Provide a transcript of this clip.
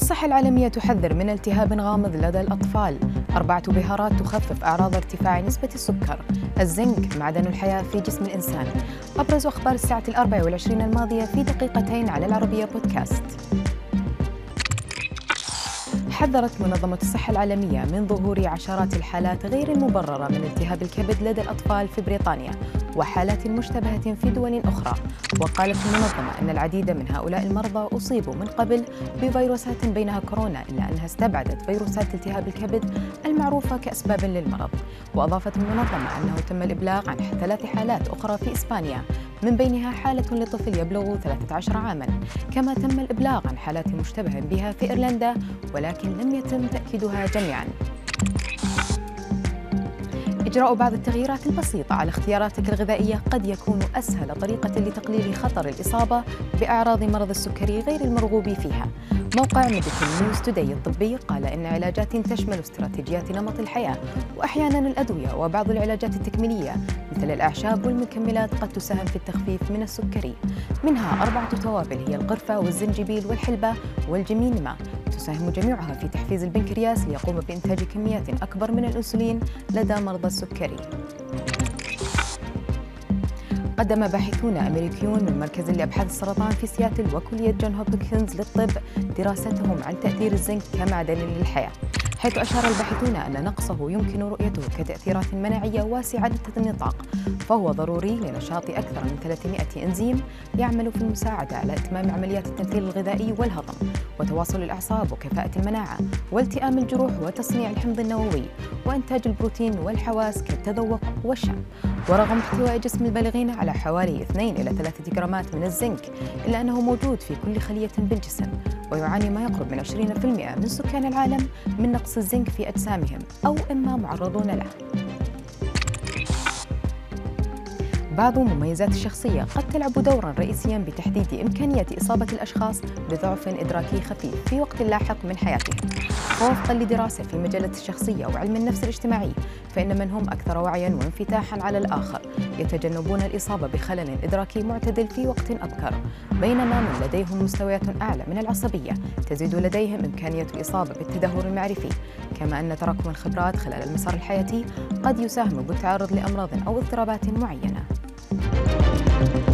الصحة العالمية تحذر من التهاب غامض لدى الأطفال. أربعة بهارات تخفف أعراض ارتفاع نسبة السكر. الزنك معدن الحياة في جسم الإنسان. أبرز أخبار الساعة الأربع والعشرين الماضية في دقيقتين على العربية بودكاست. حذرت منظمة الصحة العالمية من ظهور عشرات الحالات غير المبررة من التهاب الكبد لدى الأطفال في بريطانيا وحالات مشتبهة في دول أخرى. وقالت المنظمة أن العديد من هؤلاء المرضى أصيبوا من قبل بفيروسات بينها كورونا إلا أنها استبعدت فيروسات التهاب الكبد المعروفة كأسباب للمرض. وأضافت المنظمة أنه تم الإبلاغ عن ثلاث حالات أخرى في إسبانيا من بينها حالة لطفل يبلغ 13 عاما. كما تم الإبلاغ عن حالات مشتبه بها في إيرلندا ولكن لم يتم تأكيدها جميعا. إجراء بعض التغييرات البسيطة على اختياراتك الغذائية قد يكون أسهل طريقة لتقليل خطر الإصابة بأعراض مرض السكري غير المرغوب فيها. موقع Medical News Today الطبي قال إن علاجات تشمل استراتيجيات نمط الحياة وأحيانا الأدوية وبعض العلاجات التكميلية. مثل الأعشاب والمكملات قد تساهم في التخفيف من السكري. منها أربعة توابل هي القرفة والزنجبيل والحلبة والجيمنيما تساهم جميعها في تحفيز البنكرياس ليقوم بإنتاج كميات أكبر من الأنسولين لدى مرضى السكري. قدم باحثون أمريكيون من مركز لأبحاث السرطان في سياتل وكلية جون هوبكنز للطب دراستهم عن تأثير الزنك كمعدن للحياة حيث أشار الباحثون أن نقصه يمكن رؤيته كتأثيرات مناعية واسعة النطاق فهو ضروري لنشاط أكثر من 300 إنزيم يعمل في المساعدة على إتمام عمليات التمثيل الغذائي والهضم وتواصل الأعصاب وكفاءة المناعة والتئام الجروح وتصنيع الحمض النووي وإنتاج البروتين والحواس كالتذوق والشم ورغم احتواء جسم البالغين على حوالي 2 إلى 3 جرامات من الزنك إلا أنه موجود في كل خلية بالجسم ويعاني ما يقرب من 20% من سكان العالم من نقص الزنك في أجسامهم أو إما معرضون له. بعض مميزات الشخصية قد تلعب دورا رئيسيا بتحديد إمكانية إصابة الأشخاص بضعف إدراكي خفيف في وقت لاحق من حياتهم. ووفقا لدراسة في مجلة الشخصية وعلم النفس الاجتماعي فإن من هم أكثر وعيا وانفتاحا على الآخر. يتجنبون الإصابة بخلل إدراكي معتدل في وقت أبكر. بينما من لديهم مستويات أعلى من العصبية تزيد لديهم إمكانية الإصابة بالتدهور المعرفي. كما أن تراكم الخبرات خلال المسار الحياتي قد يساهم بالتعرض لأمراض أو اضطرابات معينة. Thank you.